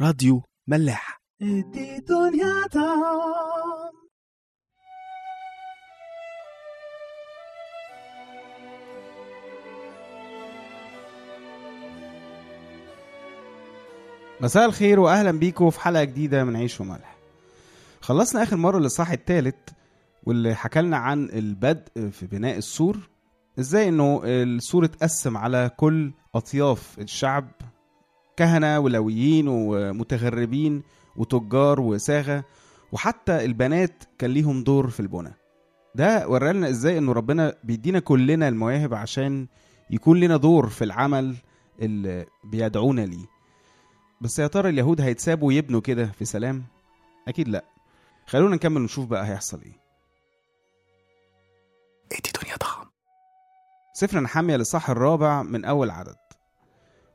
راديو ملاح. مساء الخير واهلا بيكم في حلقة جديدة من عيش وملح. خلصنا آخر مرة الاصحاح الثالث واللي حكى لنا عن البدء في بناء السور. إزاي إنه السور اتقسم على كل أطياف الشعب؟ كهنة ولويين ومتغربين وتجار وساغة وحتى البنات كان ليهم دور في البنى. ده ورانا إزاي إنه ربنا بيدينا كلنا المواهب عشان يكون لنا دور في العمل اللي بيدعونا ليه. بس يا ترى اليهود هيتسابوا ويبنوا كده في سلام؟ أكيد لأ. خلونا نكمل ونشوف بقى هيحصل إيه. إدي دنيا ضخم سفر نحمية للصح الرابع من أول عدد.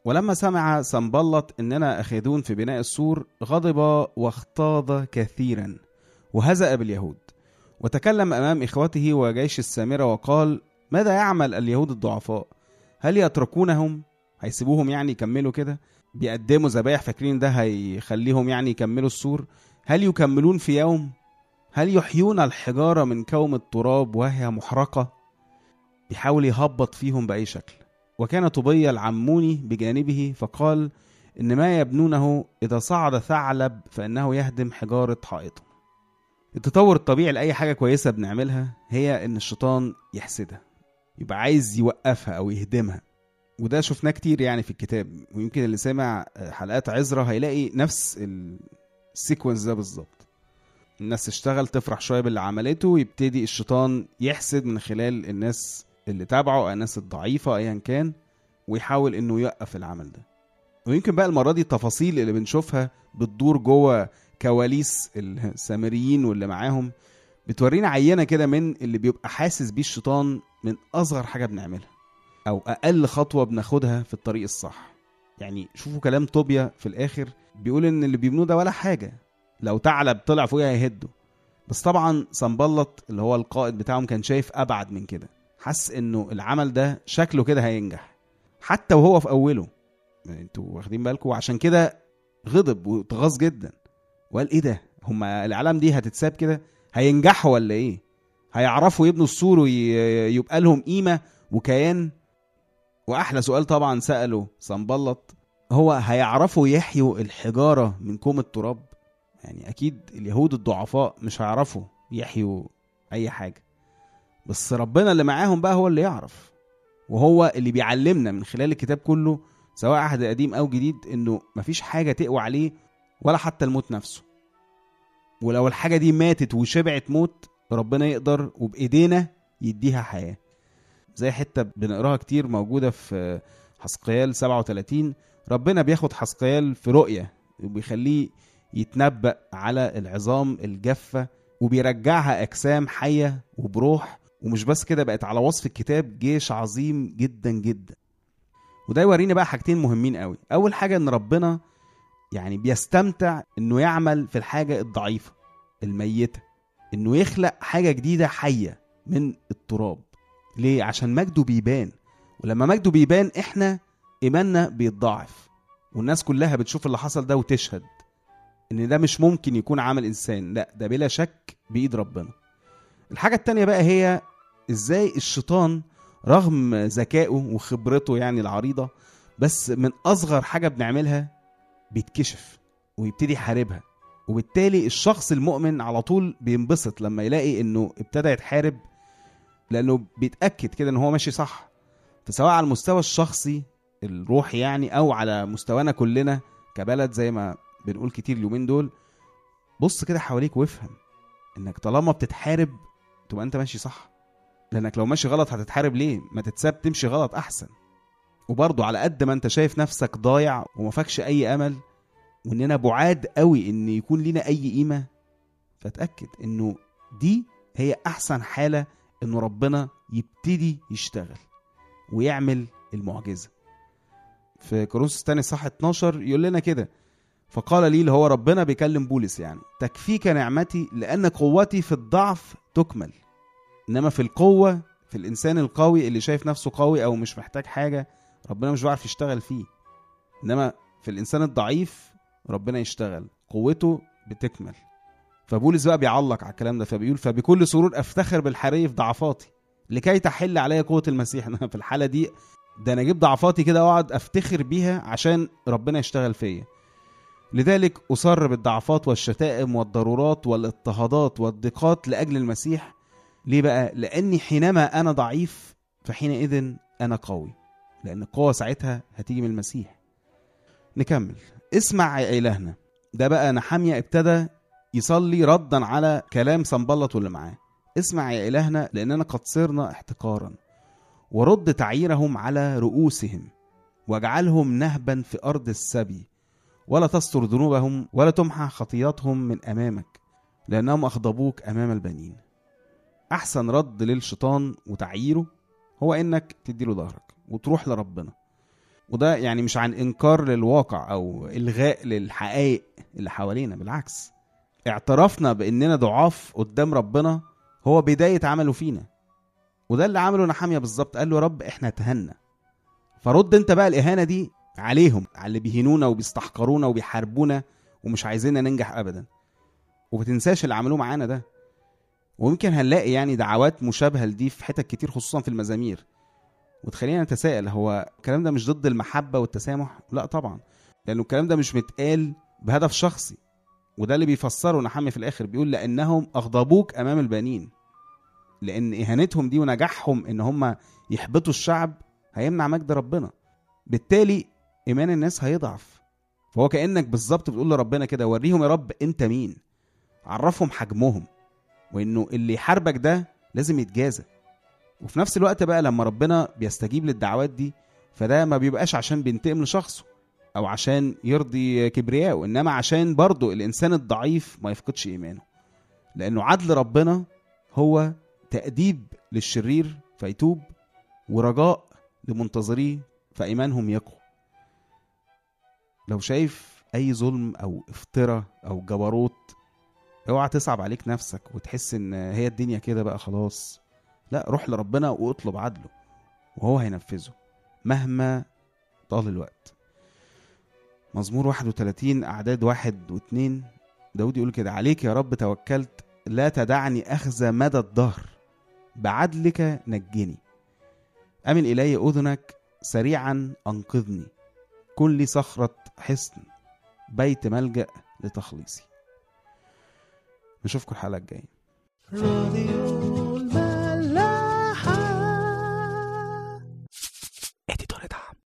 ولما سمع سنبلط إننا أخذون في بناء السور غضب واغتاظ كثيرا وهزأ باليهود. وتكلم أمام إخوته وجيش السامرة وقال ماذا يعمل اليهود الضعفاء؟ هل يتركونهم؟ هيسيبوهم يعني يكملوا كده؟ بيقدموا ذبايح فاكرين ده هيخليهم يعني يكملوا السور؟ هل يكملون في يوم؟ هل يحيون الحجارة من كوم التراب وهي محرقة؟ بيحاول يهبط فيهم بأي شكل. وكان طبي العموني بجانبه فقال إن ما يبنونه إذا صعد ثعلب فإنه يهدم حجارة حائطهم التطور الطبيعي لأي حاجة كويسة بنعملها هي إن الشيطان يحسدها يبقى عايز يوقفها أو يهدمها. وده شفناه كتير يعني في الكتاب ويمكن اللي سمع حلقات عزرا هيلاقي نفس السيكونس ده بالظبط. الناس تشتغل تفرح شوية باللي عملته ويبتدي الشيطان يحسد من خلال الناس اللي تابعه الناس الضعيفة ايا كان ويحاول إنه يوقف العمل ده. ويمكن بقى المرة دي التفاصيل اللي بنشوفها بتدور جوه كواليس السامريين واللي معاهم بتورينا عينة كده من اللي بيبقى حاسس بيه الشيطان من أصغر حاجة بنعملها أو أقل خطوة بناخدها في الطريق الصح. يعني شوفوا كلام طوبيا في الآخر بيقول إن اللي بيبنوه ده ولا حاجة. لو ثعلب طلع فوقيه هيهده بس طبعا سنبلط اللي هو القائد بتاعهم كان شايف أبعد من كده. حس إنه العمل ده شكله كده هينجح. حتى وهو في أوله. أنتوا واخدين بالكم؟ وعشان كده غضب واتغاظ جدا. وقال إيه ده؟ هما العالم دي هتتساب كده؟ هينجحوا ولا إيه؟ هيعرفوا يبنوا السور ويبقى لهم قيمة وكيان؟ وأحلى سؤال طبعا سأله سنبلط هو هيعرفوا يحيوا الحجارة من كوم التراب؟ يعني أكيد اليهود الضعفاء مش هيعرفوا يحيوا أي حاجة. بس ربنا اللي معاهم بقى هو اللي يعرف. وهو اللي بيعلمنا من خلال الكتاب كله سواء عهد قديم أو جديد إنه مفيش حاجة تقوى عليه ولا حتى الموت نفسه. ولو الحاجة دي ماتت وشبعت موت ربنا يقدر وبإيدينا يديها حياة. زي حتة بنقراها كتير موجودة في حسقيال 37 ربنا بياخد حسقيال في رؤية وبيخليه يتنبأ على العظام الجافة وبيرجعها أجسام حية وبروح ومش بس كده بقت على وصف الكتاب جيش عظيم جدا جدا. وده يورينا بقى حاجتين مهمين قوي. أول حاجة إن ربنا يعني بيستمتع إنه يعمل في الحاجة الضعيفة الميتة. إنه يخلق حاجة جديدة حية من التراب. ليه؟ عشان مجده بيبان. ولما مجده بيبان إحنا إيماننا بيتضاعف. والناس كلها بتشوف اللي حصل ده وتشهد إن ده مش ممكن يكون عمل إنسان. لا ده بلا شك بإيد ربنا. الحاجة التانية بقى هي إزاي الشيطان رغم ذكائه وخبرته يعني العريضة بس من أصغر حاجة بنعملها بيتكشف ويبتدي يحاربها وبالتالي الشخص المؤمن على طول بينبسط لما يلاقي إنه ابتدى يتحارب لأنه بيتأكد كده إن هو ماشي صح. فسواء على المستوى الشخصي الروحي يعني أو على مستوانا كلنا كبلد زي ما بنقول كتير اليومين دول بص كده حواليك وافهم إنك طالما بتتحارب تبقى أنت ماشي صح. لأنك لو ماشي غلط هتتحارب ليه؟ ما تتساب تمشي غلط أحسن. وبرضه على قد ما أنت شايف نفسك ضايع وما أي أمل واننا بعاد قوي إن يكون لنا أي قيمة فتاكد إنه دي هي أحسن حالة إنه ربنا يبتدي يشتغل ويعمل المعجزة. في كورنثوس الثاني صح 12 يقول لنا كده فقال لي اللي هو ربنا بيكلم بولس يعني تكفيك نعمتي لأن قوتي في الضعف تكمل. إنما في القوة في الإنسان القوي اللي شايف نفسه قوي أو مش محتاج حاجة ربنا مش بيعرف يشتغل فيه. إنما في الإنسان الضعيف ربنا يشتغل. قوته بتكمل. فبولس بقى بيعلق على الكلام ده فبيقول فبكل سرور أفتخر بالحري في ضعفاتي. لكي تحل علي قوة المسيح. أنا في الحالة دي ده أنا أجيب ضعفاتي كده وأقعد أفتخر بيها عشان ربنا يشتغل فيا. لذلك أصر بالضعفات والشتائم والضرورات والاضطهادات والضيقات لأجل المسيح. ليه بقى؟ لأني حينما أنا ضعيف فحينئذ أنا قوي. لأن القوة ساعتها هتيجي من المسيح. نكمل. اسمع يا إلهنا. ده بقى نحامية ابتدى يصلي ردا على كلام سنبلط واللي معاه. اسمع يا إلهنا لأننا قد صرنا احتقارا. ورد تعييرهم على رؤوسهم. واجعلهم نهبا في أرض السبي. ولا تستر ذنوبهم ولا تمحى خطياتهم من أمامك. لأنهم أغضبوك أمام البنين. أحسن رد للشيطان وتعييره هو إنك تديله ظهرك وتروح لربنا. وده يعني مش عن إنكار للواقع أو إلغاء للحقائق اللي حوالينا بالعكس. اعترافنا بإننا ضعاف قدام ربنا هو بداية عمله فينا. وده اللي عمله نحامية بالظبط قال له رب إحنا اتهنا. فرد أنت بقى الإهانة دي عليهم على اللي بيهنونا وبيستحقرونا وبيحاربونا ومش عايزيننا ننجح ابدا. ومتنساش اللي عملوه معانا ده. ويمكن هنلاقي يعني دعوات مشابهة لدي في حتت كتير خصوصا في المزامير. وتخلينا نتساءل هو الكلام ده مش ضد المحبة والتسامح؟ لا طبعا. لأنه الكلام ده مش متقال بهدف شخصي وده اللي بيفسره نحمي في الآخر بيقول لأنهم أغضبوك أمام البنين. لأن إهانتهم دي ونجاحهم إن هم يحبطوا الشعب هيمنع مجد ربنا. بالتالي إيمان الناس هيضعف. فهو كأنك بالظبط بتقول لربنا كده وريهم يا رب أنت مين. عرفهم حجمهم. وإنه اللي يحاربك ده لازم يتجازى. وفي نفس الوقت بقى لما ربنا بيستجيب للدعوات دي فده ما بيبقاش عشان بينتقم لشخصه أو عشان يرضي كبرياءه إنما عشان برضه الإنسان الضعيف ما يفقدش إيمانه. لأنه عدل ربنا هو تأديب للشرير فيتوب ورجاء لمنتظريه فإيمانهم يقوى. لو شايف أي ظلم أو افتراء أو جبروت اوعى تصعب عليك نفسك وتحس ان هي الدنيا كده بقى خلاص. لا روح لربنا واطلب عدله وهو هينفذه مهما طال الوقت. مزمور 31 أعداد واحد واتنين. داود يقول كده عليك يا رب توكلت لا تدعني أخزى مدى الدهر بعدلك نجني. أمن إلي أذنك سريعا أنقذني. كن لي صخرة حصن بيت ملجأ لتخليصي. نشوفكم الحلقة الجاية. راديو